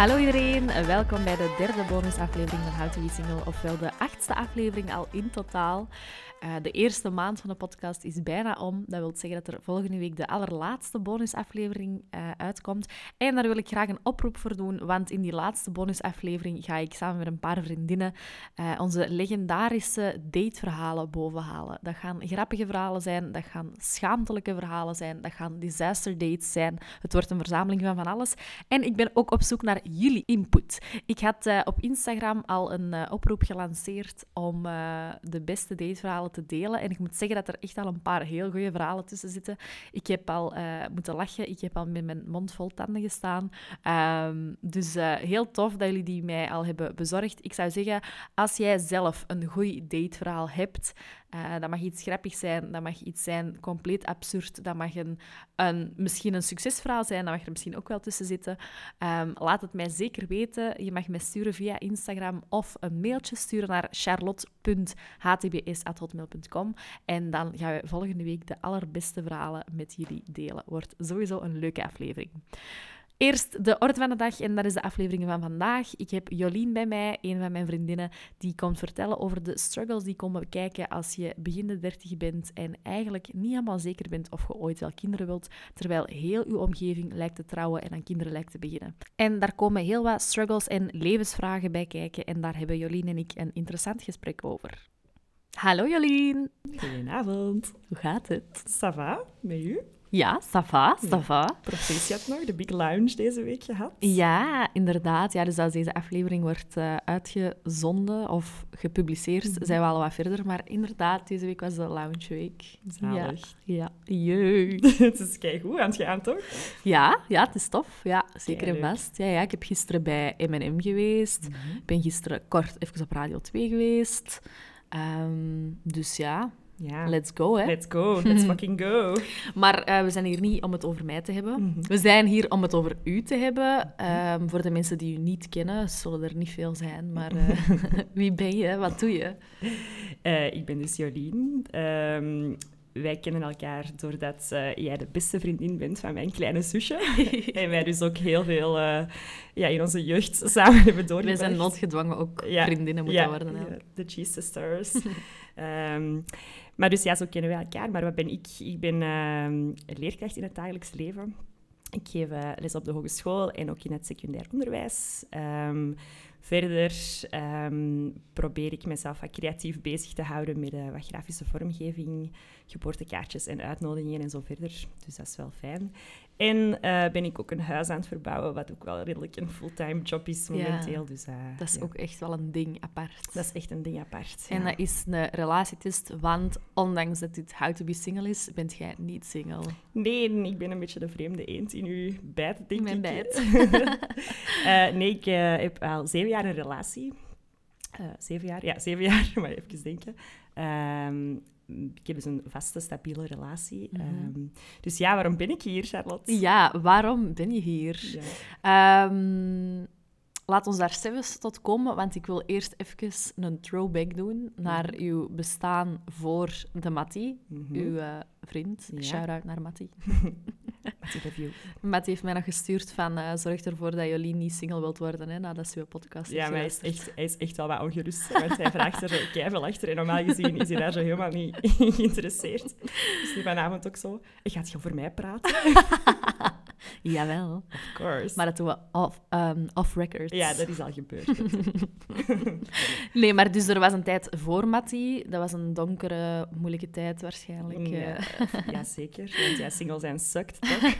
Hallo iedereen, welkom bij de derde bonusaflevering van How to Single, ofwel de achtste aflevering al in totaal. Uh, de eerste maand van de podcast is bijna om. Dat wil zeggen dat er volgende week de allerlaatste bonusaflevering uh, uitkomt. En daar wil ik graag een oproep voor doen, want in die laatste bonusaflevering ga ik samen met een paar vriendinnen uh, onze legendarische dateverhalen bovenhalen. Dat gaan grappige verhalen zijn, dat gaan schaamtelijke verhalen zijn, dat gaan disaster dates zijn. Het wordt een verzameling van van alles. En ik ben ook op zoek naar jullie input. Ik had op Instagram al een oproep gelanceerd om de beste dateverhalen te delen. En ik moet zeggen dat er echt al een paar heel goede verhalen tussen zitten. Ik heb al moeten lachen, ik heb al met mijn mond vol tanden gestaan. Um, dus heel tof dat jullie die mij al hebben bezorgd. Ik zou zeggen, als jij zelf een goed dateverhaal hebt, uh, dat mag iets grappigs zijn, dat mag iets zijn compleet absurd, dat mag een, een, misschien een succesverhaal zijn, dat mag er misschien ook wel tussen zitten. Um, laat het mij zeker weten. Je mag mij sturen via Instagram of een mailtje sturen naar charlotte.htbs.hotmail.com en dan gaan we volgende week de allerbeste verhalen met jullie delen. Wordt sowieso een leuke aflevering. Eerst de orde van de dag en dat is de aflevering van vandaag. Ik heb Jolien bij mij, een van mijn vriendinnen, die komt vertellen over de struggles die komen kijken als je begin de dertig bent en eigenlijk niet helemaal zeker bent of je ooit wel kinderen wilt, terwijl heel uw omgeving lijkt te trouwen en aan kinderen lijkt te beginnen. En daar komen heel wat struggles en levensvragen bij kijken en daar hebben Jolien en ik een interessant gesprek over. Hallo Jolien. Goedenavond. Hoe gaat het? Ça va, met u? Ja, va, ça va. Proficiat nog, de Big Lounge deze week gehad. Ja, inderdaad. Ja, dus als deze aflevering wordt uh, uitgezonden of gepubliceerd, mm -hmm. zijn we al wat verder. Maar inderdaad, deze week was de Lounge Week. Zalig. Ja, ja. het is keigoed aan het gaan, toch? Ja, ja het is tof. Ja, zeker en vast. Ja, ja, ik heb gisteren bij M&M geweest. Ik mm -hmm. ben gisteren kort even op Radio 2 geweest. Um, dus ja, ja. Let's go, hè? Let's go. Let's fucking go. maar uh, we zijn hier niet om het over mij te hebben. Mm -hmm. We zijn hier om het over u te hebben. Um, voor de mensen die u niet kennen, zullen er niet veel zijn. Maar uh, wie ben je? Wat doe je? Uh, ik ben dus Jolien. Um, wij kennen elkaar doordat jij de beste vriendin bent van mijn kleine zusje. en wij dus ook heel veel ja, in onze jeugd samen hebben doorgebracht. Wij zijn noodgedwongen ook ja, vriendinnen moeten ja, worden. Ja, de Cheese Sisters. um, maar dus ja, zo kennen we elkaar. Maar wat ben ik? Ik ben uh, leerkracht in het dagelijks leven. Ik geef uh, les op de hogeschool en ook in het secundair onderwijs. Um, verder um, probeer ik mezelf wat creatief bezig te houden met uh, wat grafische vormgeving, geboortekaartjes en uitnodigingen en zo verder. Dus dat is wel fijn. En uh, ben ik ook een huis aan het verbouwen, wat ook wel redelijk een fulltime job is momenteel. Ja, dus, dat is ja. ook echt wel een ding apart. Dat is echt een ding apart. En dat is een relatietest, want ondanks dat dit How to be Single is, bent jij niet single. Nee, ik ben een beetje de vreemde eend in uw bijt, denk Mijn ik. bijt. uh, nee, ik heb al zeven jaar een relatie. Uh, zeven jaar? Ja, zeven jaar, maar even denken. Um, ik heb dus een vaste, stabiele relatie. Mm -hmm. um, dus ja, waarom ben ik hier, Charlotte? Ja, waarom ben je hier? Ja. Um, laat ons daar zelfs tot komen, want ik wil eerst even een throwback doen naar mm -hmm. uw bestaan voor de Mattie, mm -hmm. uw uh, vriend. Ja. Shout-out naar Mattie. Mattie heeft mij nog gestuurd van uh, zorg ervoor dat Jolien niet single wilt worden hè, nadat ze uw podcast Ja, maar hij is, echt, hij is echt wel wat ongerust, want hij vraagt er keihard achter en normaal gezien is hij daar zo helemaal niet geïnteresseerd. Dus nu vanavond ook zo, gaat je voor mij praten? Jawel. Of course. Maar dat doen we off, um, off record. Ja, dat is al gebeurd. nee, maar dus er was een tijd voor Mattie. Dat was een donkere, moeilijke tijd waarschijnlijk. Ja, ja zeker. Want ja, single zijn sukt, toch?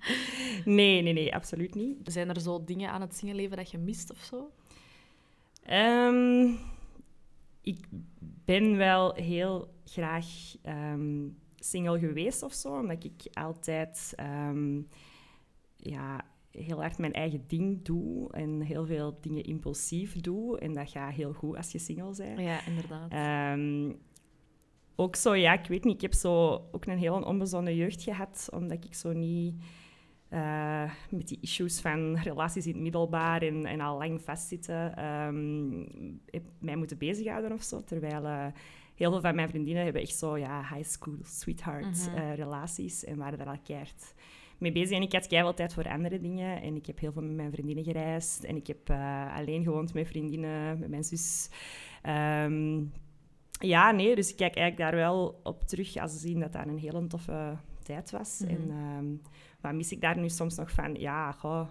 nee, nee, nee, absoluut niet. Zijn er zo dingen aan het singelleven dat je mist of zo? Um, ik ben wel heel graag um, single geweest of zo, omdat ik altijd um, ja, heel hard mijn eigen ding doe en heel veel dingen impulsief doe. En dat gaat heel goed als je single bent. Ja, inderdaad. Um, ook zo, ja, ik weet niet, ik heb zo ook een heel onbezonnen jeugd gehad, omdat ik zo niet uh, met die issues van relaties in het middelbaar en, en al lang vastzitten, um, heb mij moeten bezighouden of zo. Terwijl uh, heel veel van mijn vriendinnen hebben echt zo ja, high school sweetheart mm -hmm. uh, relaties en waren daar al keihard mee bezig. En ik had keihard tijd voor andere dingen. En ik heb heel veel met mijn vriendinnen gereisd. En ik heb alleen gewoond met vriendinnen, met mijn zus. Um, ja, nee, dus ik kijk eigenlijk daar wel op terug als zien dat dat een hele toffe tijd was. Mm -hmm. En um, wat mis ik daar nu soms nog van? Ja, goh,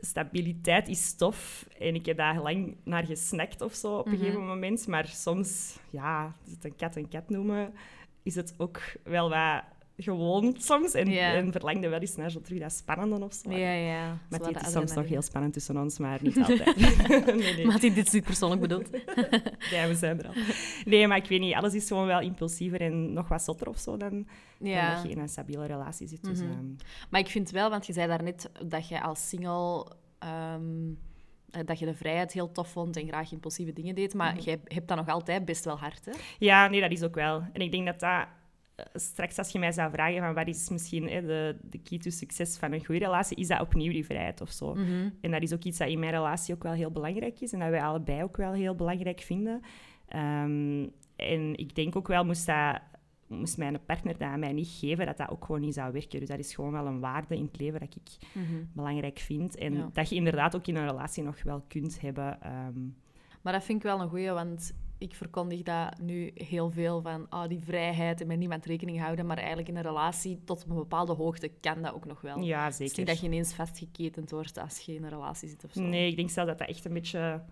stabiliteit is tof. En ik heb daar lang naar gesnakt of zo op een mm -hmm. gegeven moment. Maar soms, ja, het een kat een kat noemen, is het ook wel wat gewoon soms. En, yeah. en verlangde wel eens naar zo terug dat spannende of zo. Ja, ja. Maar het is soms nog heel spannend tussen ons, maar niet altijd. nee, nee. Maar dit niet persoonlijk bedoeld? ja, we zijn er al. Nee, maar ik weet niet. Alles is gewoon wel impulsiever en nog wat zotter of zo dan, ja. dan dat je in een stabiele relatie zit. Dus, mm -hmm. um... Maar ik vind wel, want je zei daarnet dat je als single... Um, dat je de vrijheid heel tof vond en graag impulsieve dingen deed. Maar mm -hmm. jij hebt dat nog altijd best wel hard, hè? Ja, nee, dat is ook wel. En ik denk dat dat straks als je mij zou vragen van wat is misschien hè, de, de key to succes van een goede relatie, is dat opnieuw die vrijheid of zo. Mhm. En dat is ook iets dat in mijn relatie ook wel heel belangrijk is en dat wij allebei ook wel heel belangrijk vinden. Um, en ik denk ook wel, moest, dat, moest mijn partner dat aan mij niet geven, dat dat ook gewoon niet zou werken. Dus dat is gewoon wel een waarde in het leven dat ik Mhm. belangrijk vind. En Ja. dat je inderdaad ook in een relatie nog wel kunt hebben. ehm, Maar dat vind ik wel een goeie, want ik verkondig dat nu heel veel van oh, die vrijheid en met niemand rekening houden. Maar eigenlijk in een relatie tot een bepaalde hoogte kan dat ook nog wel. ja, zeker. niet dat je ineens vastgeketend wordt als je in een relatie zit of zo. Nee, ik denk zelf dat dat echt een beetje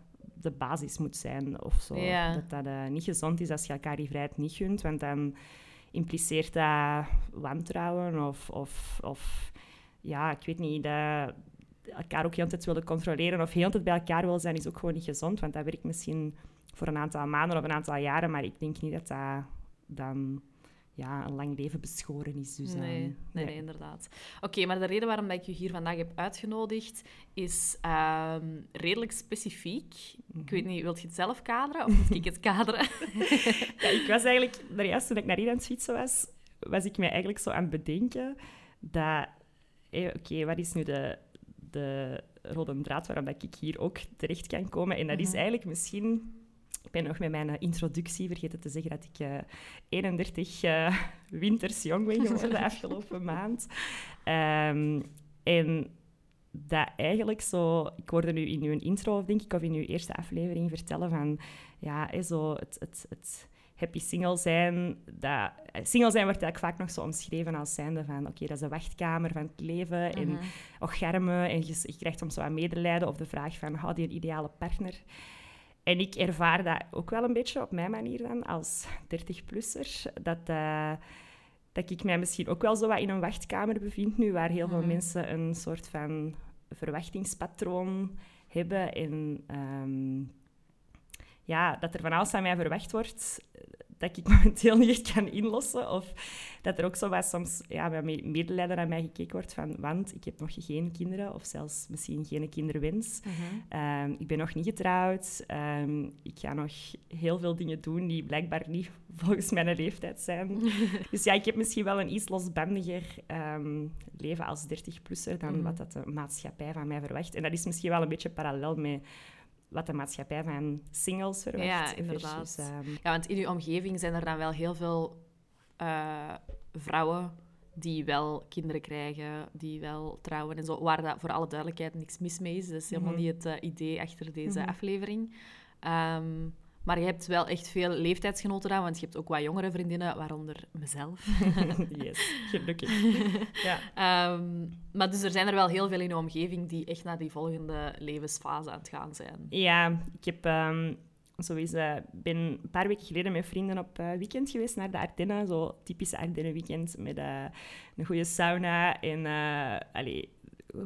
de basis moet zijn of zo. Ja. Dat dat eh, niet gezond is als je elkaar die vrijheid niet gunt, want dan impliceert dat wantrouwen of, of, of ja, ik weet niet, dat elkaar ook heel de tijd willen controleren of heel de tijd bij elkaar willen zijn, is ook gewoon niet gezond, want dat werkt misschien voor een aantal maanden of een aantal jaren, maar ik denk niet dat dat dan ja, een lang leven beschoren is. Dus, Nee, nee, nee, inderdaad. Oké, maar de reden waarom dat ik je hier vandaag heb uitgenodigd is ehm, redelijk specifiek. Ik weet niet, wilt je het zelf kaderen of moet ik het kaderen? Ja, ik was eigenlijk, juist toen ik naar hier aan het fietsen was, was ik mij eigenlijk zo aan het bedenken dat, eh, oké, wat is nu de, de rode draad waarom dat ik hier ook terecht kan komen? En dat is Mhm. eigenlijk misschien, ik ben nog met mijn eh, introductie vergeten te zeggen dat ik eh, 31 eh, winters jong ben geworden de afgelopen maand. Ehm, en dat eigenlijk zo... Ik hoorde nu in uw intro, denk ik, of in uw eerste aflevering vertellen van... Ja, zo het, het, het happy single zijn. Dat, eh, single zijn wordt eigenlijk vaak nog zo omschreven als zijnde van... Oké, dat is de wachtkamer van het leven. En och germen. En je, je krijgt soms zo wat medelijden of de vraag van... Hou die een ideale partner? En ik ervaar dat ook wel een beetje op mijn manier dan, als 30-plusser. Dat, eh, dat ik mij misschien ook wel zo wat in een wachtkamer bevind nu, waar heel veel Mhm. mensen een soort van verwachtingspatroon hebben. En ehm, ja, dat er van alles aan mij verwacht wordt dat ik momenteel niet echt kan inlossen. Of dat er ook zo wat soms ja, met me- medelijden naar mij gekeken wordt van... Want ik heb nog geen kinderen, of zelfs misschien geen kinderwens. Mhm. Ehm, ik ben nog niet getrouwd. Ehm, ik ga nog heel veel dingen doen die blijkbaar niet volgens mijn leeftijd zijn. dus ja, ik heb misschien wel een iets losbandiger ehm, leven als 30-plusser dan Mhm. wat dat de maatschappij van mij verwacht. En dat is misschien wel een beetje parallel met wat de maatschappij van singles verwacht. Ja, inderdaad. versus, ehm, Ja, want in uw omgeving zijn er dan wel heel veel eh, vrouwen die wel kinderen krijgen, die wel trouwen en zo, waar dat voor alle duidelijkheid niks mis mee is. Dat is helemaal Mhm. niet het eh, idee achter deze Mhm. aflevering. Ehm, maar je hebt wel echt veel leeftijdsgenoten dan, want je hebt ook wat jongere vriendinnen, waaronder mezelf. yes, gelukkig. ja. Ehm, maar dus er zijn er wel heel veel in uw omgeving die echt naar die volgende levensfase aan het gaan zijn. Ja, ik heb sowieso ben een paar weken geleden met vrienden op eh, weekend geweest naar de Ardennen. Zo typisch Ardennen weekend met eh, een goede sauna en allee,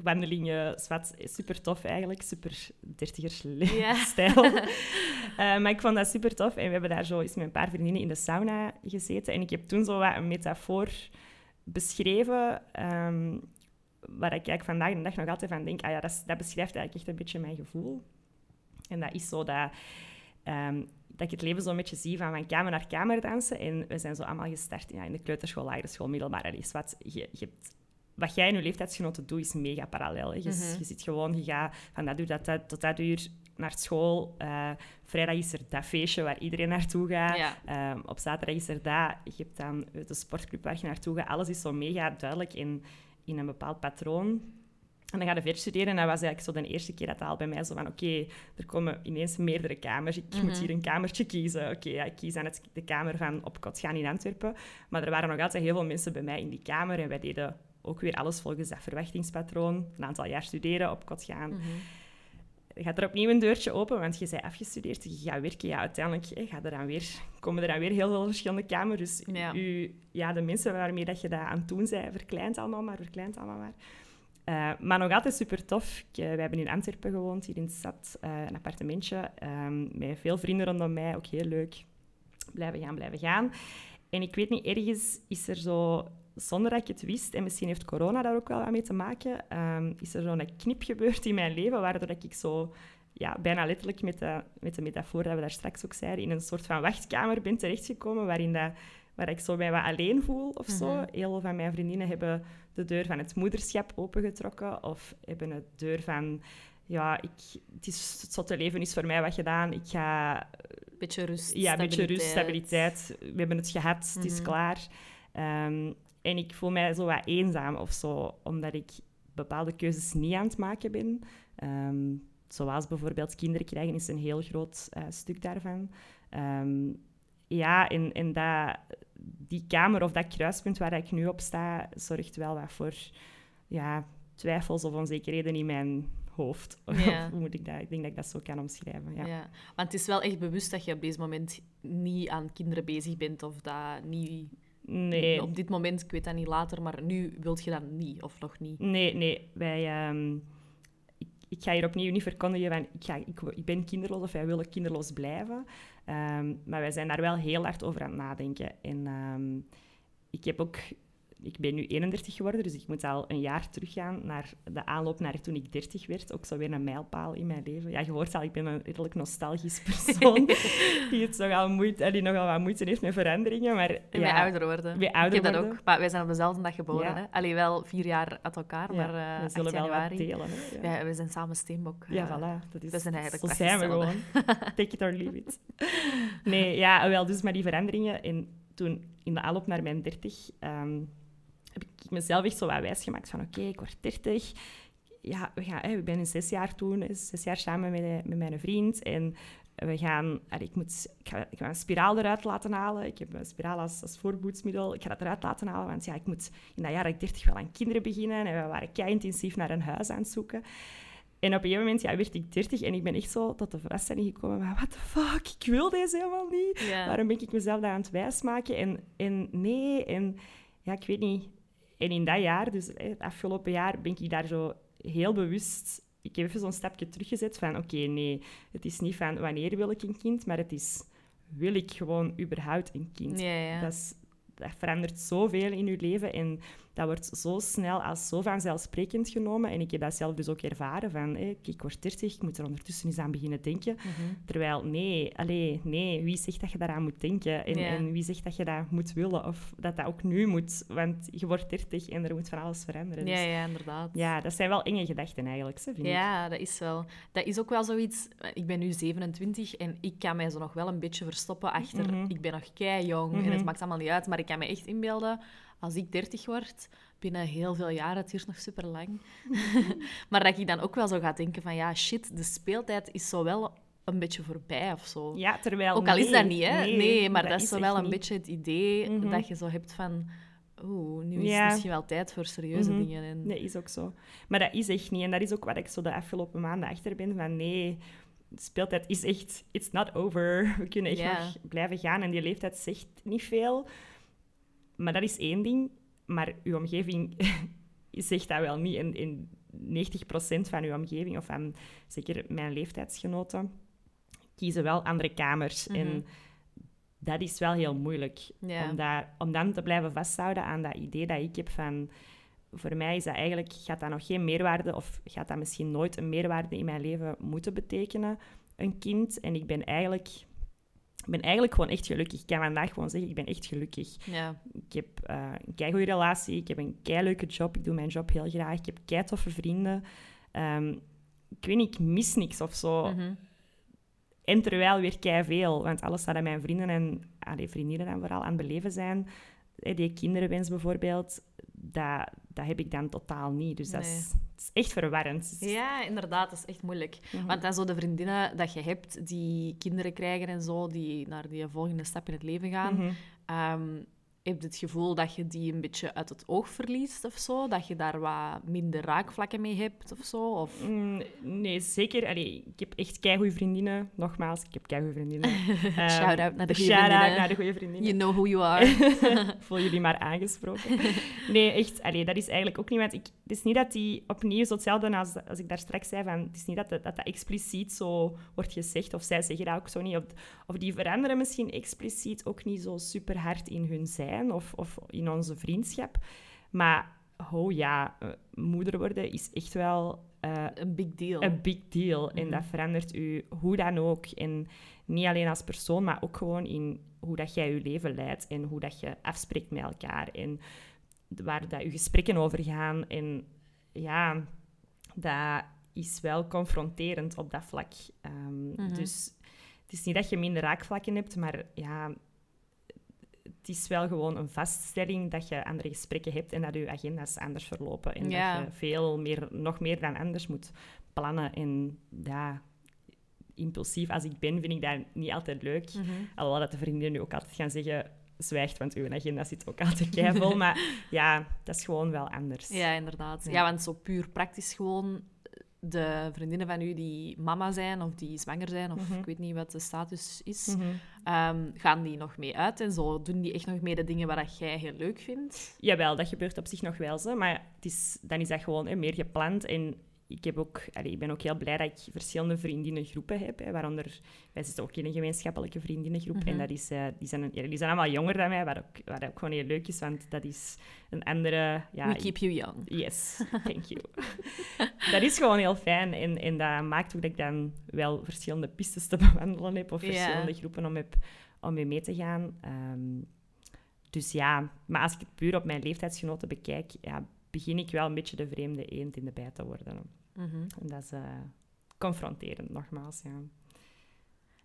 wandelingen. Zwat, super tof eigenlijk, super dertigers Ja. stijl. Eh, maar ik vond dat super tof en we hebben daar zo eens met een paar vriendinnen in de sauna gezeten. En ik heb toen zo wat een metafoor beschreven. ehm, waar ik eigenlijk vandaag de dag nog altijd van denk, ah ja, dat, beschrijft eigenlijk echt een beetje mijn gevoel. En dat is zo dat, ehm, dat ik het leven zo'n beetje zie van van kamer naar kamer dansen. En we zijn zo allemaal gestart ja, in de kleuterschool, lagere school, middelbare is wat. Je, je hebt wat jij en je leeftijdsgenoten doet, is mega parallel. Hè. Je, Mhm. je zit gewoon, je gaat van dat uur dat, dat, tot dat uur naar school. Eh, vrijdag is er dat feestje waar iedereen naartoe gaat. Ja. Ehm, op zaterdag is er dat. Je hebt dan de sportclub waar je naartoe gaat. Alles is zo mega duidelijk in, in een bepaald patroon. En dan ga je verder studeren. En dat was eigenlijk zo de eerste keer dat het al bij mij zo van... Oké, er komen ineens meerdere kamers. Ik Mhm. moet hier een kamertje kiezen. Oké, ja, ik kies dan het, de kamer van op gaan in Antwerpen. Maar er waren nog altijd heel veel mensen bij mij in die kamer. En wij deden ook weer alles volgens dat verwachtingspatroon. Een aantal jaar studeren, op kot gaan. Mhm. gaat er opnieuw een deurtje open, want je bent afgestudeerd, je gaat werken. Ja, uiteindelijk hè, gaat er dan weer, komen er dan weer heel veel verschillende kamers. Dus Ja. u, ja, de mensen waarmee dat je dat aan het doen bent, verkleint allemaal maar, verkleint allemaal maar. Eh, maar nog altijd super tof. Ik, eh, wij hebben in Antwerpen gewoond, hier in de stad, eh, een appartementje. ehm, met veel vrienden rondom mij, ook heel leuk. Blijven gaan, blijven gaan. En ik weet niet, ergens is er zo, zonder dat ik het wist, en misschien heeft corona daar ook wel wat mee te maken, ehm, is er zo'n knip gebeurd in mijn leven, waardoor ik zo ja, bijna letterlijk met de, met de metafoor dat we daar straks ook zeiden, in een soort van wachtkamer ben terechtgekomen, waarin dat, waar ik zo mij wat alleen voel of zo. Mhm. Heel veel van mijn vriendinnen hebben de deur van het moederschap opengetrokken of hebben de deur van... Ja, ik, het, is, het zotte leven is voor mij wat gedaan. Ik ga Beetje rust, ja, een beetje rust, stabiliteit. We hebben het gehad, het is Mhm. klaar. Ehm, en ik voel mij zo wat eenzaam of zo, omdat ik bepaalde keuzes niet aan het maken ben. Ehm, zoals bijvoorbeeld kinderen krijgen is een heel groot eh, stuk daarvan. Ehm, ja, en, en dat, die kamer of dat kruispunt waar ik nu op sta, zorgt wel wat voor ja, twijfels of onzekerheden in mijn hoofd. Ja. Hoe moet ik dat? Ik denk dat ik dat zo kan omschrijven. Ja. Ja. want het is wel echt bewust dat je op deze moment niet aan kinderen bezig bent of dat niet... Nee, Op dit moment, ik weet dat niet later, maar nu wilt je dat niet of nog niet. Nee, nee. Wij, ehm, ik, ik ga hier opnieuw niet verkondigen van ik, ga, ik, ik ben kinderloos of wij willen kinderloos blijven. Ehm, maar wij zijn daar wel heel hard over aan het nadenken. En ehm, ik heb ook... Ik ben nu 31 geworden, dus ik moet al een jaar teruggaan naar de aanloop naar toen ik 30 werd. Ook zo weer een mijlpaal in mijn leven. Ja, je hoort al, ik ben een redelijk nostalgisch persoon die, het nogal moeite, eh, die nogal wat moeite heeft met veranderingen. Maar En ja, ouder worden. ouder ik heb dat worden. ook. Maar wij zijn op dezelfde dag geboren. Ja. Hè? Allee, wel vier jaar uit elkaar, ja, maar eh we 8 zullen wel wat delen. Hè? Ja. We zijn samen steenbok. Ja, eh, voilà. Dat is, we zijn eigenlijk zo zijn we gewoon. Take it or leave it. Nee, ja, wel, dus met die veranderingen. En toen, in de aanloop naar mijn 30, ehm, heb ik mezelf echt zo wat wijsgemaakt van oké, ik word 30. Ja, we gaan, ik ben in zes jaar toen, zes jaar samen met, eh, met mijn vriend. En we gaan, ik, moet, ik, ga, ik ga een spiraal eruit laten halen. Ik heb een spiraal als, als voorboedsmiddel. Ik ga dat eruit laten halen, want ja, ik moet in dat jaar dat ik 30 wel aan kinderen beginnen. En we waren kei intensief naar een huis aan het zoeken. En op een gegeven moment ja, werd ik 30 en ik ben echt zo tot de vaststelling gekomen van what the fuck, ik wil deze helemaal niet. Waarom ben ik mezelf dat aan het wijsmaken? En, en nee, en ja, ik weet niet. En in dat jaar, dus het afgelopen jaar, ben ik daar zo heel bewust... Ik heb even zo'n stapje teruggezet van oké, nee, het is niet van wanneer wil ik een kind, maar het is wil ik gewoon überhaupt een kind. Ja, ja. Dat, is, dat verandert zoveel in je leven en dat wordt zo snel als zo vanzelfsprekend genomen. En ik heb dat zelf dus ook ervaren van, hé, ik word 30, ik moet er ondertussen eens aan beginnen denken. Mhm. Terwijl, nee, allee, nee, wie zegt dat je daaraan moet denken? En, Ja. en wie zegt dat je dat moet willen? Of dat dat ook nu moet? Want je wordt 30 en er moet van alles veranderen. Ja, Dus ja, inderdaad. ja, dat zijn wel enge gedachten eigenlijk, ze, vind ik. Ja, dat is wel. Dat is ook wel zoiets. Ik ben nu 27 en ik kan mij zo nog wel een beetje verstoppen achter. Mhm. Ik ben nog kei jong en het Mhm. maakt allemaal niet uit. Maar ik kan me echt inbeelden, als ik 30 word, binnen heel veel jaren, het duurt nog super lang. maar dat ik dan ook wel zo ga denken van ja, shit, de speeltijd is zo wel een beetje voorbij of zo. Ja, terwijl... ook al is dat niet, hè? Nee, maar dat, is zo wel een niet. beetje het idee Mhm. dat je zo hebt van. Oeh, nu is Ja. het misschien wel tijd voor serieuze Mhm. dingen. En... Nee, is ook zo. Maar dat is echt niet. En dat is ook wat ik zo de afgelopen maanden achter ben. Van nee, de speeltijd is echt... It's not over. We kunnen echt nog blijven gaan. En die leeftijd zegt niet veel. Maar dat is één ding. Maar uw omgeving zegt dat wel niet. En, en 90% van uw omgeving, of van zeker mijn leeftijdsgenoten, kiezen wel andere kamers. Mhm. En dat is wel heel moeilijk. Ja. Om, dat, om dan te blijven vasthouden aan dat idee dat ik heb van... Voor mij is dat eigenlijk, gaat dat nog geen meerwaarde, of gaat dat misschien nooit een meerwaarde in mijn leven moeten betekenen, een kind. En ik ben eigenlijk ik ben eigenlijk gewoon echt gelukkig. Ik kan vandaag gewoon zeggen, ik ben echt gelukkig. Ja. Ik heb uh, een keigoede relatie, ik heb een keileuke job, ik doe mijn job heel graag, ik heb kei toffe vrienden. Um, ik weet niet, ik mis niks of zo. Mhm. En terwijl weer kei veel, want alles wat mijn vrienden en allee, vriendinnen dan vooral aan het beleven zijn, die kinderenwens bijvoorbeeld, dat, dat heb ik dan totaal niet. Dus dat, is, is echt verwarrend. Ja, inderdaad, dat is echt moeilijk. Mhm. Want dan zo de vriendinnen dat je hebt die kinderen krijgen en zo, die naar die volgende stap in het leven gaan, Mhm. ehm, heb je het gevoel dat je die een beetje uit het oog verliest of zo? Dat je daar wat minder raakvlakken mee hebt of zo? Of... Mm, Nee, zeker. Allee, ik heb echt keigoede vriendinnen. Nogmaals, ik heb keigoede vriendinnen. Ehm, Shout-out naar de goede vriendinnen. naar de goede vriendinnen. You know who you are. Voel jullie maar aangesproken. Nee, echt, allee, dat is eigenlijk ook niet... Want ik, is niet dat die opnieuw zo hetzelfde als, als ik daar straks zei, van, het is niet dat dat, dat expliciet zo wordt gezegd, of zij zeggen dat ook zo niet. Of, of die veranderen misschien expliciet ook niet zo super hard in hun zijn, of, of in onze vriendschap. Maar, oh ja, eh, moeder worden is echt wel... eh, een big deal. een big deal. En Mhm. dat verandert u hoe dan ook. En niet alleen als persoon, maar ook gewoon in hoe dat jij je leven leidt. En hoe dat je afspreekt met elkaar. En waar dat je gesprekken over gaan. En ja, dat is wel confronterend op dat vlak. Ehm, Mhm. Dus het is niet dat je minder raakvlakken hebt, maar ja... Het is wel gewoon een vaststelling dat je andere gesprekken hebt en dat je agenda's anders verlopen. En Ja. dat je veel meer, nog meer dan anders moet plannen. En ja, impulsief als ik ben, vind ik dat niet altijd leuk. Mhm. Alhoewel dat de vriendinnen nu ook altijd gaan zeggen... Zwijgt, want uw agenda zit ook altijd keivol. maar ja, dat is gewoon wel anders. Ja, inderdaad. Ja. Ja. want zo puur praktisch gewoon de vriendinnen van u die mama zijn of die zwanger zijn, of Mhm. ik weet niet wat de status is, Mhm. ehm, gaan die nog mee uit en zo? Doen die echt nog mee de dingen waar dat jij heel leuk vindt? Jawel, dat gebeurt op zich nog wel zo, maar het is, dan is dat gewoon hè, meer gepland. En ik, heb ook, allee, ik ben ook heel blij dat ik verschillende vriendinnengroepen heb. Hè, waaronder, wij zitten ook in een gemeenschappelijke vriendinnengroep. Mhm. En dat is, eh, die, zijn, die zijn allemaal jonger dan mij, wat ook, wat ook gewoon heel leuk is, want dat is een andere... Ja, We keep you young. Yes, thank you. dat is gewoon heel fijn en, en dat maakt ook dat ik dan wel verschillende pistes te bewandelen heb of verschillende groepen om, heb, om mee mee te gaan. Ehm, dus ja, maar als ik het puur op mijn leeftijdsgenoten bekijk, ja, begin ik wel een beetje de vreemde eend in de bij te worden. Mhm. En dat is eh, confronterend, nogmaals. Ja.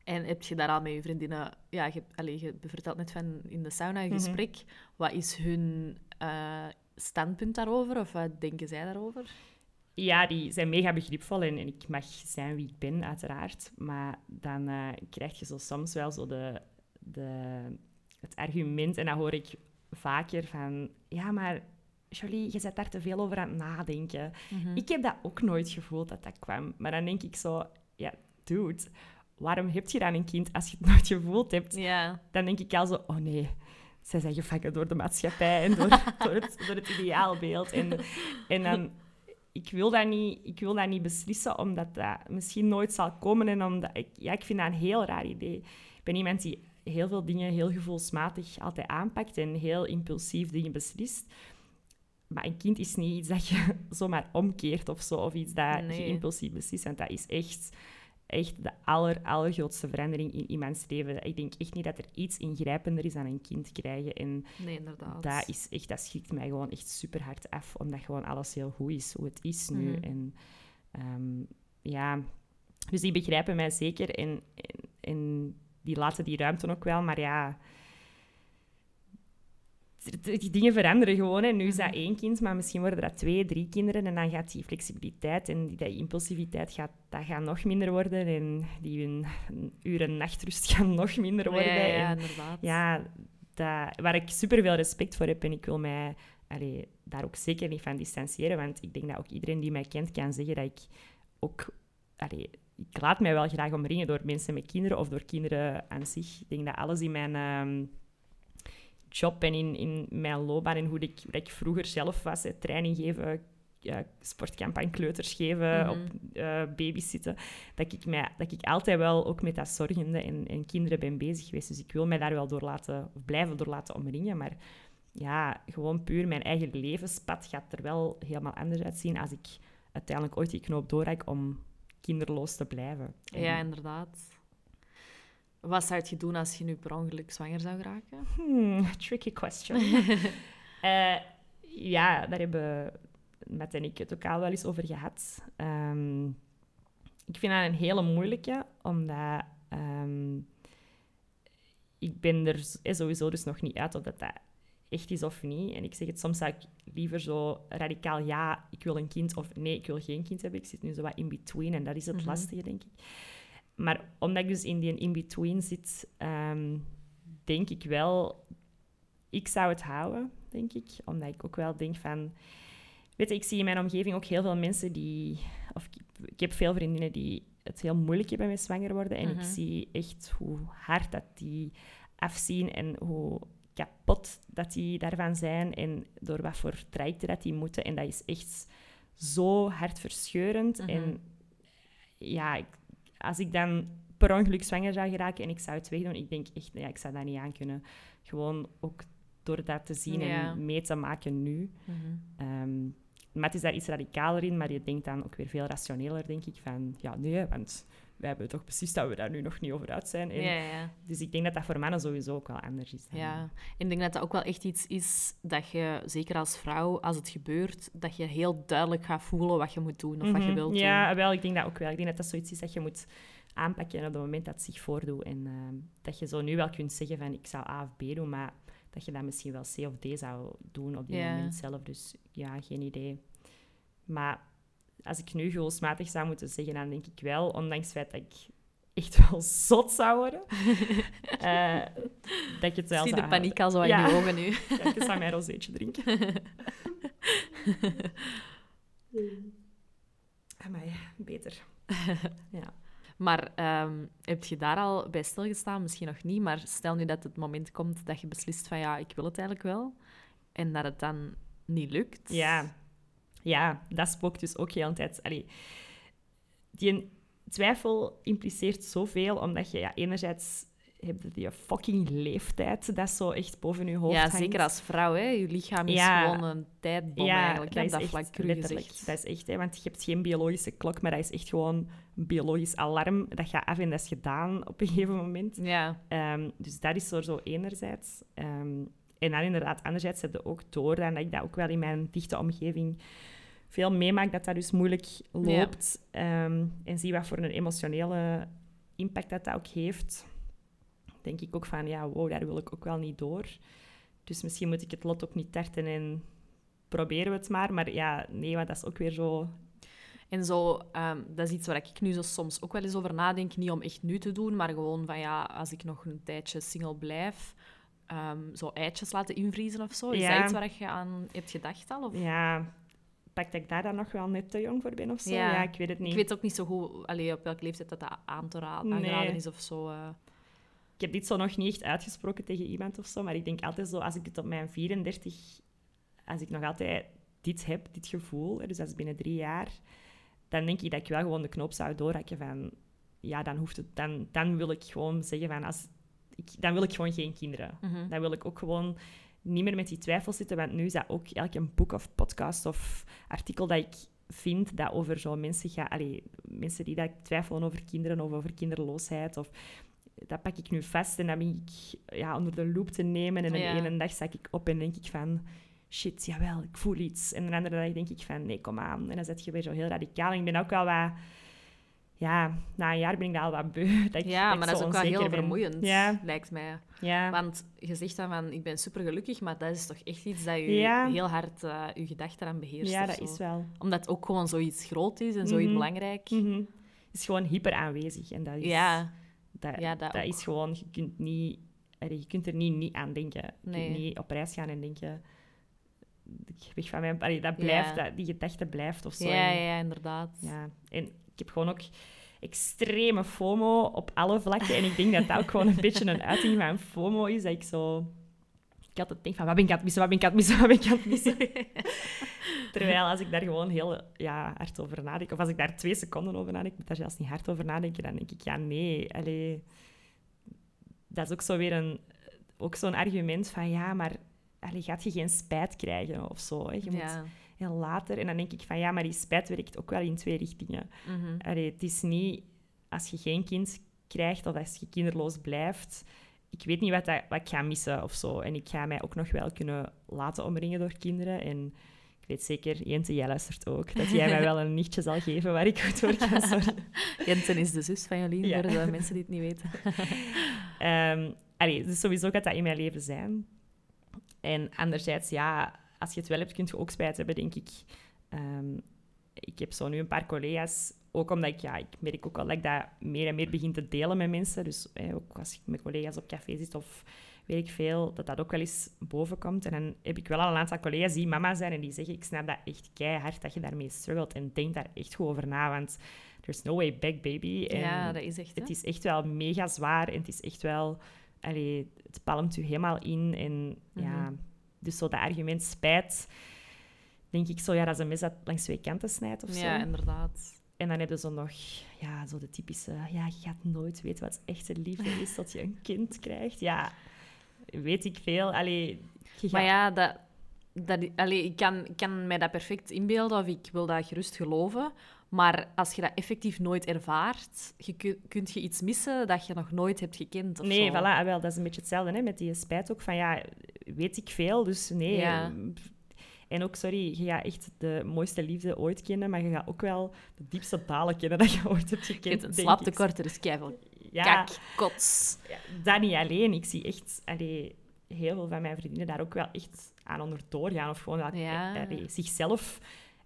En heb je daar al met je vriendinnen... Ja, je, hebt- allee, je vertelt net van in de sauna een Mhm. gesprek. Wat is hun eh, standpunt daarover? Of wat denken zij daarover? Ja, die zijn mega begripvol en, en ik mag zijn wie ik ben, uiteraard. Maar dan eh, krijg je zo soms wel zo de, de, het argument, en dat hoor ik vaker van... Ja, maar Jolie, je zit daar te veel over aan het nadenken. Mhm. Ik heb dat ook nooit gevoeld dat dat kwam. Maar dan denk ik zo... Ja, dude, waarom heb je dan een kind als je het nooit gevoeld hebt? Dan denk ik al zo, oh nee, zij zijn gevangen door de maatschappij en door, door, het, door het ideaalbeeld. En, en dan, ik wil, dat niet, ik wil dat niet beslissen, omdat dat misschien nooit zal komen. En omdat ik, ja, ik vind dat een heel raar idee. Ik ben iemand die heel veel dingen heel gevoelsmatig altijd aanpakt en heel impulsief dingen beslist. Maar een kind is niet iets dat je zomaar omkeert of zo, of iets dat je impulsief beslist. Want dat is echt echt de aller, allergrootste verandering in iemands leven. Ik denk echt niet dat er iets ingrijpender is dan een kind krijgen. En Nee, inderdaad. dat, is echt, dat schrikt mij gewoon echt super hard af, omdat gewoon alles heel goed is, hoe het is nu. Mhm. En ehm, ja, dus die begrijpen mij zeker en, en, en die laten die ruimte ook wel, maar ja... Die dingen veranderen gewoon. En nu is dat Mhm. één kind, maar misschien worden dat twee, drie kinderen. En dan gaat die flexibiliteit en die, die impulsiviteit gaat, dat gaat nog minder worden. En die hun uren nachtrust gaan nog minder worden. Ja, ja, ja, En inderdaad. ja, dat, waar ik superveel respect voor heb. En ik wil mij allee, daar ook zeker niet van distancieren. Want ik denk dat ook iedereen die mij kent kan zeggen dat ik ook... Allee, ik laat mij wel graag omringen door mensen met kinderen of door kinderen aan zich. Ik denk dat alles in mijn ehm, job en in, in mijn loopbaan en hoe ik, hoe ik vroeger zelf was, hè, training geven, ja, kleuters geven, Mhm. op eh babysitten, dat ik, mij, dat ik altijd wel ook met dat zorgende en, en kinderen ben bezig geweest. Dus ik wil mij daar wel door laten, of blijven door laten omringen, maar ja, gewoon puur mijn eigen levenspad gaat er wel helemaal anders uitzien als ik uiteindelijk ooit die knoop doorhak om kinderloos te blijven. En- Ja, inderdaad. Wat zou je doen als je nu per ongeluk zwanger zou raken? Hmm, tricky question. uh, ja, daar hebben Matt en ik het ook al wel eens over gehad. Um, ik vind dat een hele moeilijke, omdat um, ik ben er sowieso dus nog niet uit of dat, dat echt is of niet. En ik zeg het soms zou ik liever zo radicaal ja, ik wil een kind of nee, ik wil geen kind hebben. Ik zit nu zo wat in between en dat is het mm -hmm. lastige, denk ik. Maar omdat ik dus in die in-between zit, um, denk ik wel... Ik zou het houden, denk ik. Omdat ik ook wel denk van... Weet je, ik zie in mijn omgeving ook heel veel mensen die... Of ik heb veel vriendinnen die het heel moeilijk hebben met zwanger worden. En ik zie echt hoe hard dat die afzien en hoe kapot dat die daarvan zijn en door wat voor trajecten dat die moeten. En dat is echt zo hartverscheurend. -hmm. En ja, ik, als ik dan per ongeluk zwanger zou geraken en ik zou het wegdoen, ik denk echt, ja, ik zou dat niet aan kunnen. Gewoon ook door dat te zien ja. en mee te maken nu. Mm -hmm. um, maar het is daar iets radicaler in, maar je denkt dan ook weer veel rationeler, denk ik, van ja, nee, want wij hebben toch beslist dat we daar nu nog niet over uit zijn. En ja, ja. Dus ik denk dat dat voor mannen sowieso ook wel anders is. Dan. Ja, ik denk dat dat ook wel echt iets is dat je, zeker als vrouw, als het gebeurt, dat je heel duidelijk gaat voelen wat je moet doen of mm -hmm. wat je wilt doen. Ja, wel, ik denk dat ook wel. Ik denk dat dat zoiets is dat je moet aanpakken op het moment dat het zich voordoet. En uh, dat je zo nu wel kunt zeggen van ik zou A of B doen, maar dat je dan misschien wel C of D zou doen op die moment zelf. Dus ja, geen idee. Maar als ik nu gevoelsmatig zou moeten zeggen, dan denk ik wel, ondanks het feit dat ik echt wel zot zou worden, uh, dat ik het wel Zie zou de paniek al zo in ja. je ogen nu. ja, ik zou mijn rozeetje drinken. Amai, beter. ja. Maar um, heb je daar al bij stilgestaan? Misschien nog niet, maar stel nu dat het moment komt dat je beslist van ja, ik wil het eigenlijk wel. En dat het dan niet lukt. Ja, ja dat spookt dus ook heel de tijd. Allee, die twijfel impliceert zoveel, omdat je ja, enerzijds hebt je fucking leeftijd dat zo echt boven je hoofd Ja, hangt. zeker als vrouw. Hè. Je lichaam is ja. gewoon een tijdbom ja, eigenlijk. Dat, dat is echt, letterlijk. Dat is echt, hè, want je hebt geen biologische klok, maar dat is echt gewoon een biologisch alarm. Dat gaat af en dat is gedaan op een gegeven moment. Ja. Um, dus dat is zo, zo enerzijds. Um, en dan inderdaad, anderzijds heb je ook door dat ik dat ook wel in mijn dichte omgeving veel meemaak, dat dat dus moeilijk loopt. Ja. Um, en zie wat voor een emotionele impact dat dat ook heeft denk ik ook van, ja, wow, daar wil ik ook wel niet door. Dus misschien moet ik het lot ook niet tarten en proberen we het maar. Maar ja, nee, want dat is ook weer zo... En zo, um, dat is iets waar ik nu zo soms ook wel eens over nadenk. Niet om echt nu te doen, maar gewoon van, ja, als ik nog een tijdje single blijf... Um, zo eitjes laten invriezen of zo. Is Ja. dat iets waar je aan hebt gedacht al? Of? Ja, pak dat ik daar dan nog wel net te jong voor ben of zo? Ja, Ja. ik weet het niet. Ik weet ook niet zo goed allee, op welke leeftijd dat, dat aan te raden, Nee. aangeraden is of zo. eh. Ik heb dit zo nog niet echt uitgesproken tegen iemand of zo, maar ik denk altijd zo, als ik het op mijn 34, als ik nog altijd dit heb, dit gevoel, dus dat is binnen drie jaar, dan denk ik dat ik wel gewoon de knoop zou doorhakken van, ja, dan hoeft het, dan, dan wil ik gewoon zeggen van, als, ik, dan wil ik gewoon geen kinderen. Mhm. Dan wil ik ook gewoon niet meer met die twijfel zitten, want nu is dat ook elk een boek of podcast of artikel dat ik vind dat over zo mensen gaat, allee, mensen die dat twijfelen over kinderen of over kinderloosheid of dat pak ik nu vast en dat ben ik ja, onder de loep te nemen. En de ene dag sta ik op en denk ik van... Shit, jawel, ik voel iets. En de andere dag denk ik van, nee, kom aan. En dan zet je weer zo heel radicaal. En ik ben ook wel wat... Ja, na een jaar ben ik dat al wat beu. Dat ik, Ja, ik maar dat is ook wel heel ben. vermoeiend, Ja, lijkt mij. ja. Want je zegt dan van, ik ben super gelukkig, maar dat is toch echt iets dat je Ja. heel hard eh, je gedachten aan beheerst. ja, dat zo. is wel. Omdat het ook gewoon zoiets groot is en zoiets Mhm. belangrijk. Mhm. is gewoon hyper aanwezig. En dat is, Ja, dat, ja, dat is gewoon... Je kunt, niet, je kunt er niet, niet aan denken. Je Nee. kunt niet op reis gaan en denken... Weg van mijn... Allee, dat blijft, dat, die gedachte blijft of zo. ja, ja, inderdaad. Ja, en ik heb gewoon ook extreme FOMO op alle vlakken. En ik denk dat dat ook gewoon een beetje een uiting van FOMO is. Dat ik zo... Ik altijd denk van, wat ben ik aan het missen, wat ben ik aan het missen, wat ben ik aan het missen. Terwijl als ik daar gewoon heel ja, hard over nadenk, of als ik daar twee seconden over nadenk, ik moet daar zelfs niet hard over nadenken, dan denk ik, ja, nee, allee, dat is ook zo weer een, ook zo'n argument van, ja, maar allee, gaat je geen spijt krijgen of zo. Hè? Je moet Ja. Heel later. En dan denk ik van, ja, maar die spijt werkt ook wel in twee richtingen. Mhm. Allee, het is niet, als je geen kind krijgt of als je kinderloos blijft, ik weet niet wat, dat, wat ik ga missen of zo. En ik ga mij ook nog wel kunnen laten omringen door kinderen. En ik weet zeker, Jente, jij luistert ook, dat jij mij wel een nichtje zal geven waar ik goed voor kan zorgen. Jente is de zus van Jolien, voor de mensen die het niet weten. um, allee, dus sowieso gaat dat in mijn leven zijn. En anderzijds, ja, als je het wel hebt, kun je ook spijt hebben, denk ik. Um, ik heb zo nu een paar collega's, ook omdat ik, ja, ik merk ook al dat ik dat meer en meer begin te delen met mensen. Dus ook als ik met collega's op café zit of weet ik veel, dat dat ook wel eens boven komt. En dan heb ik wel al een aantal collega's die mama zijn en die zeggen, ik snap dat echt keihard dat je daarmee struggelt en denk daar echt goed over na, want there's no way back, baby. En ja, dat is echt, Het is echt wel mega zwaar en het is echt wel... Allee, het palmt u helemaal in en ja... Dus zo dat argument spijt, denk ik zo, ja, dat is een mes dat langs twee kanten snijdt of zo. Ja, inderdaad. En dan heb je zo nog ja, zo de typische... Ja, je gaat nooit weten wat echte liefde is tot je een kind krijgt. Ja, weet ik veel. Allee, Maar ja, dat, dat, allee, ik kan, kan mij dat perfect inbeelden of ik wil dat gerust geloven. Maar als je dat effectief nooit ervaart, je kunt je iets missen dat je nog nooit hebt gekend. Of nee, zo. voilà, ah, wel, dat is een beetje hetzelfde hè, met die spijt ook. Van ja, weet ik veel, dus nee. Ja. En ook, sorry, je gaat echt de mooiste liefde ooit kennen, maar je gaat ook wel de diepste dalen kennen dat je ooit hebt gekend. Het slaaptekort, er is keihard ja, kak, kots. Ja, dat niet alleen. Ik zie echt allee, heel veel van mijn vriendinnen daar ook wel echt aan onderdoor gaan. Of gewoon dat, ja. zichzelf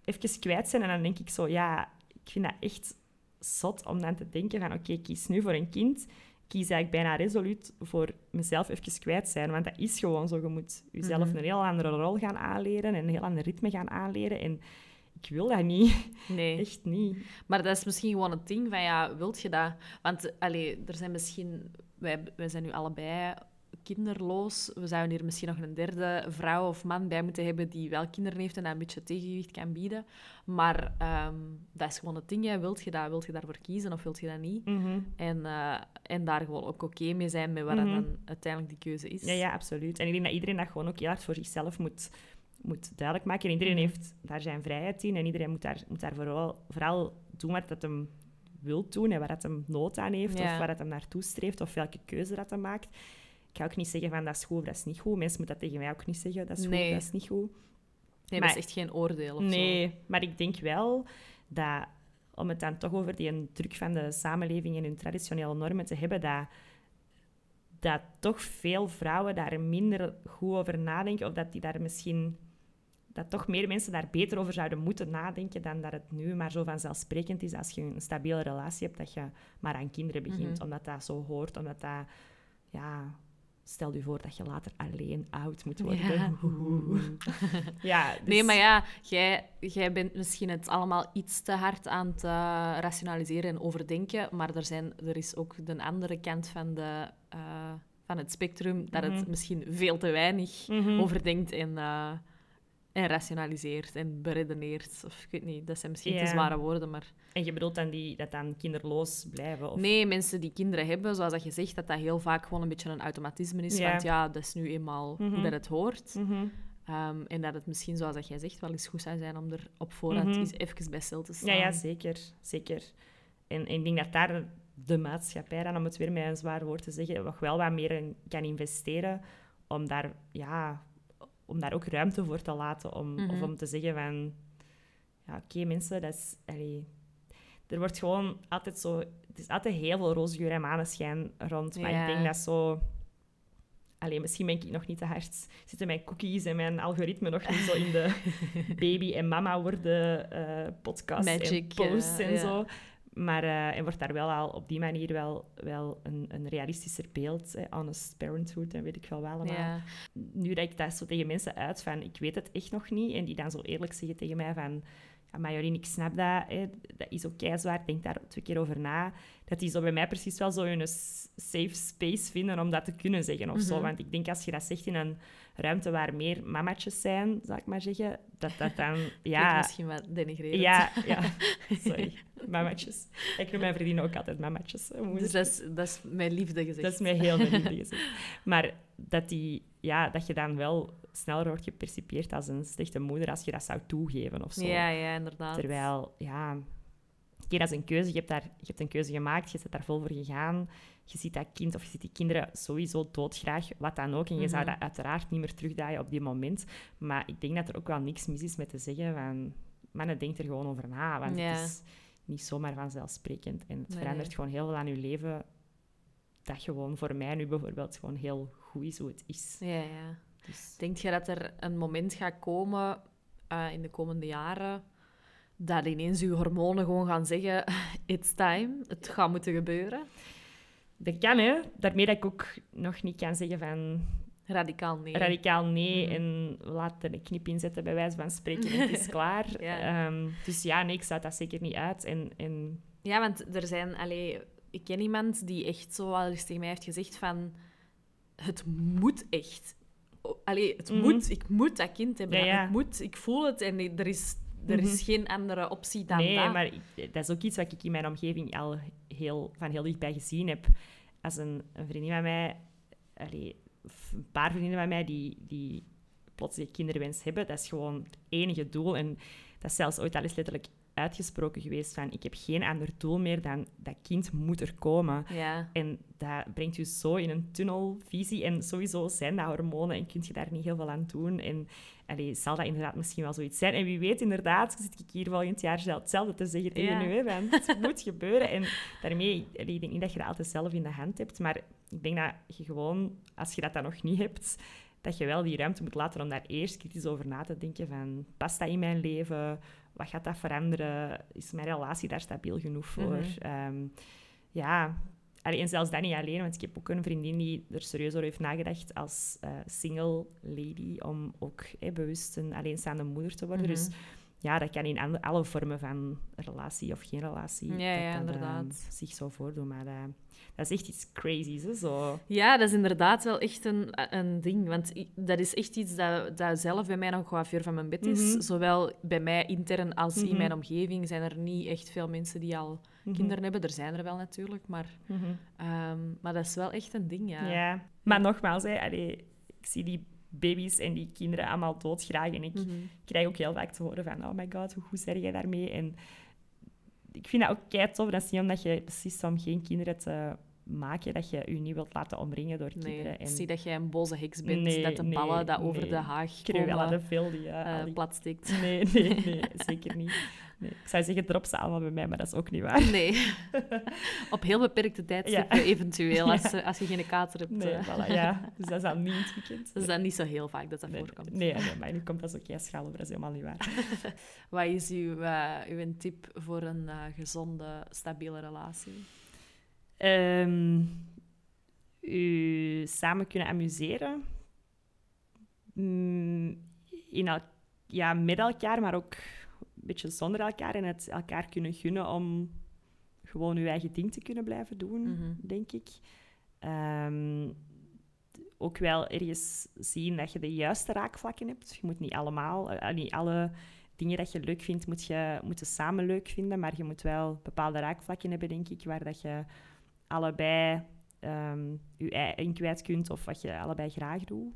even kwijt zijn. En dan denk ik zo, ja, ik vind dat echt zot om dan te denken van, oké, kies nu voor een kind. Kies eigenlijk bijna resoluut voor mezelf even kwijt zijn. Want dat is gewoon zo. Je moet jezelf mhm. een heel andere rol gaan aanleren en een heel ander ritme gaan aanleren. En ik wil dat niet. Nee. Echt niet. Maar dat is misschien gewoon het ding van, ja, wilt je dat? Want, allee, er zijn misschien... Wij, wij zijn nu allebei kinderloos. We zouden hier misschien nog een derde vrouw of man bij moeten hebben die wel kinderen heeft en dat een beetje tegengewicht kan bieden. Maar ehm, dat is gewoon het ding. Hè. Wilt je dat? Wilt je daarvoor kiezen of wilt je dat niet? Mhm. en, uh, en daar gewoon ook oké mee zijn met wat mm dan uiteindelijk die keuze is. Ja, ja, absoluut. En ik denk dat iedereen dat gewoon ook heel hard voor zichzelf moet moet duidelijk maken. En iedereen mhm. heeft daar zijn vrijheid in en iedereen moet daar, moet daar vooral, vooral doen wat dat hem wil doen en waar dat hem nood aan heeft of waar dat hem naartoe streeft of welke keuze dat hij maakt. Ik ga ook niet zeggen van dat is goed of dat is niet goed. Mensen moeten dat tegen mij ook niet zeggen, dat is goed of dat is niet goed. Nee, maar, dat is echt geen oordeel of Nee, maar ik denk wel dat, om het dan toch over die druk van de samenleving en hun traditionele normen te hebben, dat dat toch veel vrouwen daar minder goed over nadenken of dat die daar misschien dat toch meer mensen daar beter over zouden moeten nadenken dan dat het nu maar zo vanzelfsprekend is als je een stabiele relatie hebt, dat je maar aan kinderen begint, mhm. omdat dat zo hoort, omdat dat, ja, stel je voor dat je later alleen oud moet worden. Ja. ja Nee, dus- maar ja, jij, jij bent misschien het allemaal iets te hard aan het uh, rationaliseren en overdenken, maar er, zijn, er is ook de andere kant van de... Uh, van het spectrum, dat het mhm. misschien veel te weinig mm overdenkt en, uh, en rationaliseert en beredeneert. Of ik weet niet, dat zijn misschien te zware woorden, maar... En je bedoelt dan die, dat dan kinderloos blijven? Of... Nee, mensen die kinderen hebben, zoals dat je zegt, dat dat heel vaak gewoon een beetje een automatisme is. Want ja, dat is nu eenmaal hoe mhm. dat het hoort. Mhm. Ehm, en dat het misschien, zoals dat jij zegt, wel eens goed zou zijn om er op voorhand mm eens even bij stil te staan. Ja, ja zeker. zeker. En, en ik denk dat daar de maatschappij dan, om het weer met een zwaar woord te zeggen, nog wel wat meer in kan investeren om daar ja, om daar ook ruimte voor te laten. Om, Of mhm. om te zeggen van... Ja, oké mensen, dat is... Allee, er wordt gewoon altijd zo... Het is altijd heel veel roze en maneschijn rond. Maar ik denk dat zo... Alleen misschien ben ik nog niet te hard. Zitten mijn cookies en mijn algoritme nog niet zo in de baby en mama worden uh, podcast en posts en zo. Maar uh, en wordt daar wel al op die manier wel, wel een, een realistischer beeld, hè, honest parenthood en weet ik wel wel allemaal. Nu dat ik dat zo tegen mensen uit van, ik weet het echt nog niet, en die dan zo eerlijk zeggen tegen mij van, ja, Marjolein, ik snap dat, hè, dat is ook zwaar, denk daar twee keer over na. Dat die zo bij mij precies wel zo een safe space vinden om dat te kunnen zeggen of zo. Mhm. Want ik denk als je dat zegt in een ruimte waar meer mamatjes zijn, zal ik maar zeggen, dat dat dan... Ja, misschien wat denigrerend. Ja, ja, sorry. mamatjes. Ik noem mijn vriendin ook altijd mamatjes. Dus dat is, dat is mijn liefde gezegd. Dat is mij heel mijn liefde gezegd. Maar dat, die, ja, dat je dan wel sneller wordt gepercipieerd als een slechte moeder als je dat zou toegeven of zo. Ja, ja, inderdaad. Terwijl, ja, Oké, dat is een keuze. Je hebt, daar, je hebt een keuze gemaakt, je bent daar vol voor gegaan. Je ziet dat kind of je ziet die kinderen sowieso doodgraag, wat dan ook. En je zou Mhm. dat uiteraard niet meer terugdraaien op die moment. Maar ik denk dat er ook wel niks mis is met te zeggen van... Mannen, denk er gewoon over na, want Ja. het is niet zomaar vanzelfsprekend. En het Nee, verandert gewoon heel veel aan je leven. Dat gewoon voor mij nu bijvoorbeeld gewoon heel goed is hoe het is. Ja, ja. Dus, Denk je dat er een moment gaat komen eh, in de komende jaren dat ineens je hormonen gewoon gaan zeggen: It's time, het gaat moeten gebeuren? Dat kan, hè. Daarmee dat ik ook nog niet kan zeggen van Radicaal nee. radicaal nee Mhm. en laten er een knip in zetten bij wijze van spreken en het is klaar. Ja. Ehm, dus ja, nee, ik sluit dat zeker niet uit. En, en Ja, want er zijn... Allee, ik ken iemand die echt zo al eens tegen mij heeft gezegd van... Het moet echt. Allee, het Mhm. moet. Ik moet dat kind hebben. Ja, ja. Ik moet. Ik voel het en er is, er is Mhm. geen andere optie dan nee, dat. maar ik- dat is ook iets wat ik in mijn omgeving al heel, van heel dichtbij gezien heb. Als een, een vriendin van mij, allee, een paar vriendinnen van mij die, die plots die kinderwens hebben, dat is gewoon het enige doel. En dat is zelfs ooit al eens letterlijk uitgesproken geweest van ik heb geen ander doel meer dan dat kind moet er komen. Ja. En dat brengt je zo in een tunnelvisie. En sowieso zijn dat hormonen en kun je daar niet heel veel aan doen. En allee, zal dat inderdaad misschien wel zoiets zijn. En wie weet, inderdaad, zit ik hier volgend jaar zelf hetzelfde te zeggen tegen Ja. u. Van, het moet gebeuren. En daarmee, allee, ik denk niet dat je dat altijd zelf in de hand hebt. Maar ik denk dat je gewoon, als je dat dan nog niet hebt, dat je wel die ruimte moet laten om daar eerst kritisch over na te denken van, past dat in mijn leven? Wat gaat dat veranderen? Is mijn relatie daar stabiel genoeg voor? Mhm. Ehm, ja, Allee, en zelfs dat niet alleen, want ik heb ook een vriendin die er serieus over heeft nagedacht als eh, single lady, om ook eh, bewust een alleenstaande moeder te worden. Dus Mhm. Ja, dat kan in alle vormen van relatie of geen relatie. Ja, dat ja, dat, inderdaad. eh, zich zo voordoen. Maar dat, dat is echt iets crazy's, hè, zo. Ja, dat is inderdaad wel echt een, een ding. Want dat is echt iets dat, dat zelf bij mij nog ver van mijn bed is. Mhm. Zowel bij mij intern als in Mhm. mijn omgeving zijn er niet echt veel mensen die al Mhm. kinderen hebben. Er zijn er wel natuurlijk, maar, ehm, maar dat is wel echt een ding, ja. Ja. Maar nogmaals, hè, allee, ik zie die baby's en die kinderen allemaal doodgraag. En ik Mhm. krijg ook heel vaak te horen van... Oh my god, hoe goed zeg jij daarmee? En ik vind dat ook kei tof. Dat is niet omdat je beslist om geen kinderen te maken... dat je je niet wilt laten omringen door Nee, kinderen. ik zie dat jij een boze heks bent, Nee, dat de nee, ballen dat over de haag Cruella komen, de Vil, die... eh. Nee, nee, nee, zeker niet. Nee. Ik zou zeggen, drop ze allemaal bij mij, maar dat is ook niet waar. Nee. Op heel beperkte tijdstippen Ja. eventueel, als, als je geen kater hebt. Nee, eh. voilà, ja. Dus dat is dan niet het weekend. Dat is dan niet zo heel vaak dat dat voorkomt. nee, nee, maar nu komt dat zo kei schaal over, dat is helemaal niet waar. Wat is uw, eh, uw tip voor een gezonde, stabiele relatie? Ehm, u samen kunnen amuseren. Mm, in el- ja, met elkaar, maar ook een beetje zonder elkaar. En het elkaar kunnen gunnen om gewoon uw eigen ding te kunnen blijven doen, Mhm. denk ik. Ehm, ook wel ergens zien dat je de juiste raakvlakken hebt. Je moet niet allemaal, eh, niet alle dingen dat je leuk vindt, moet je moeten samen leuk vinden. Maar je moet wel bepaalde raakvlakken hebben, denk ik, waar dat je allebei ehm, je ei in kwijt kunt of wat je allebei graag doet.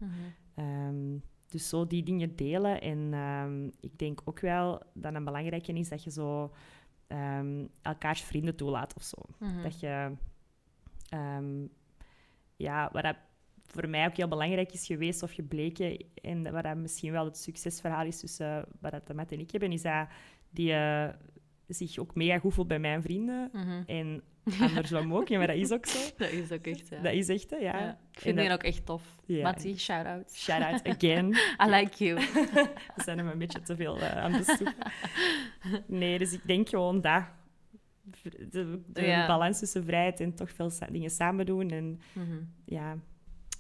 Ehm, dus zo die dingen delen. En ehm, ik denk ook wel dat een belangrijke is dat je zo elkaars vrienden toelaat of zo. Mhm. Dat je, ja, wat dat voor mij ook heel belangrijk is geweest of gebleken, en wat dat misschien wel het succesverhaal is tussen wat dat Matt en ik hebben, is dat die eh, zich ook mega goed voelt bij mijn vrienden. Mhm. En andersom ook, ja, maar dat is ook zo. Dat is ook echt, ja. Dat is echt, ja. Ja. Ik vind die dat- ook echt tof. Ja. Mattie, shout-out. Shout-out again. I like you. We zijn hem een beetje te veel eh, aan de stoep. Nee, dus ik denk gewoon dat. De, de Ja. balans tussen vrijheid en toch veel dingen samen doen. En Mhm. ja,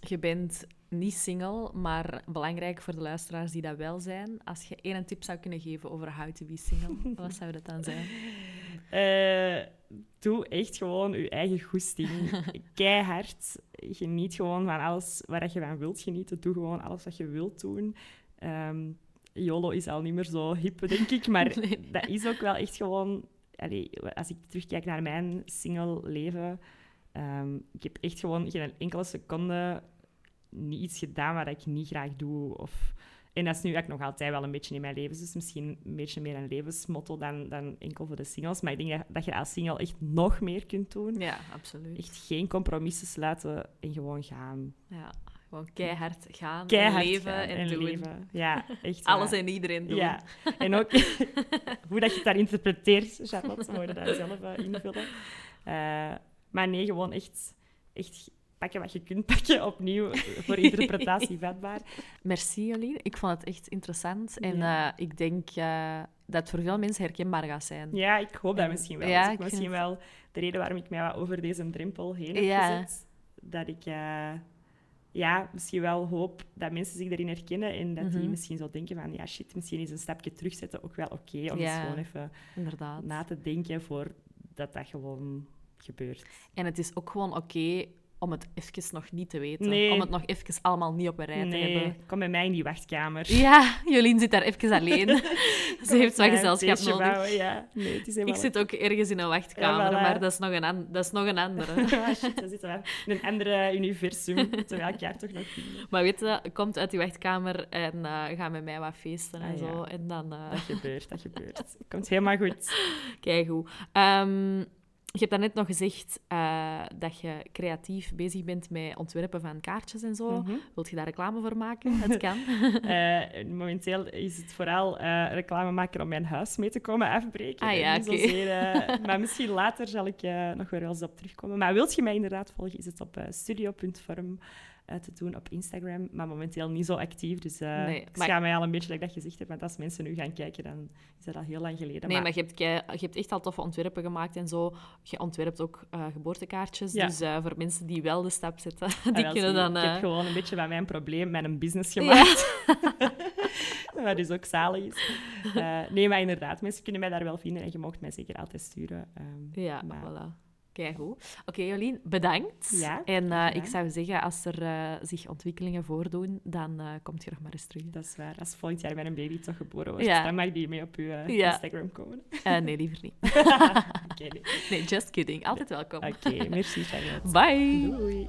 Je bent niet single, maar belangrijk voor de luisteraars die dat wel zijn. Als je één tip zou kunnen geven over how to be single, wat zou dat dan zijn? Eh, doe echt gewoon je eigen goesting. Keihard. Geniet gewoon van alles waar je van wilt genieten. Doe gewoon alles wat je wilt doen. Ehm, YOLO is al niet meer zo hip, denk ik. Maar Nee. dat is ook wel echt gewoon... Allee, als ik terugkijk naar mijn single leven... ehm, ik heb echt gewoon geen enkele seconde niet iets gedaan wat ik niet graag doe. Of En dat is nu eigenlijk nog altijd wel een beetje in mijn leven. Dus misschien een beetje meer een levensmotto dan, dan enkel voor de singles. Maar ik denk dat, dat je als single echt nog meer kunt doen. Ja, absoluut. Echt geen compromissen sluiten en gewoon gaan. Ja, gewoon keihard gaan Keihard en leven gaan en, doen. leven. Ja, echt. Alles en iedereen doen. Ja, en ook hoe dat je het daar interpreteert, Charlotte, moet je daar zelf eh, invullen. Eh, maar nee, gewoon echt, echt pakken wat je kunt pakken, opnieuw voor interpretatie vatbaar. Merci Jolien, ik vond het echt interessant. En Ja. eh, ik denk eh, dat het voor veel mensen herkenbaar gaat zijn. Ja, ik hoop dat En- misschien wel. ja, Dat is ik misschien vind- wel de reden waarom ik mij wat over deze drempel heen heb Ja. gezet. Dat ik eh, ja, misschien wel hoop dat mensen zich erin herkennen en dat die Mhm. misschien zo denken van ja, shit, misschien is een stapje terugzetten ook wel oké. om eens gewoon even Inderdaad. na te denken voordat dat gewoon gebeurt. En het is ook gewoon oké om het even nog niet te weten. Nee. Om het nog even allemaal niet op een rij te hebben. kom bij mij in die wachtkamer. Ja, Jolien zit daar even alleen. Ze heeft wat gezelschap nodig. bouwen, ja. Nee, het is Ik zit ook ergens in een wachtkamer, Ja, voilà. maar dat is nog een, an- dat is nog een andere. ah, shit, we zitten wel in een andere universum, terwijl we elkaar toch nog vinden. Maar weet je, komt uit die wachtkamer en eh ga met mij wat feesten en Ah, ja. zo. En dan... eh Dat gebeurt, dat gebeurt. Komt helemaal goed. Keigoed. Ehm je hebt daarnet nog gezegd eh, dat je creatief bezig bent met ontwerpen van kaartjes en zo. Mhm. Wilt je daar reclame voor maken? Het kan. Eh, momenteel is het vooral eh, reclame maken om mijn huis mee te komen afbreken. Ah, En ja, niet oké. zozeer, maar misschien later zal ik nog wel eens op terugkomen. Maar wilt je mij inderdaad volgen, is het op studio.form te doen op Instagram. Maar momenteel niet zo actief, dus eh Nee, ik maar- schaam mij al een beetje dat ik dat gezegd heb. Want als mensen nu gaan kijken, dan is dat al heel lang geleden. Nee, maar je hebt, je hebt echt al toffe ontwerpen gemaakt en zo. Je ontwerpt ook eh, geboortekaartjes. Ja. Dus eh, voor mensen die wel de stap zetten, Ah, die wel, kunnen je. dan... Ik heb gewoon een beetje van mijn probleem met een business ja. gemaakt. Wat dus ook zalig is. Nee, maar inderdaad, mensen kunnen mij daar wel vinden en je mocht mij zeker altijd sturen. Ehm, Ja, maar- voilà. Keigoed. Oké, Jolien, bedankt. Ja, en eh, ik zou zeggen, als er eh, zich ontwikkelingen voordoen, dan eh komt je nog maar eens terug. Dat is waar. Als volgend jaar mijn baby toch geboren wordt, Ja. dan mag die mee op uw Ja. Instagram komen. Nee, liever niet. Oké, nee. Nee, just kidding. Altijd welkom. Oké, merci Charlotte. Bye. Doei.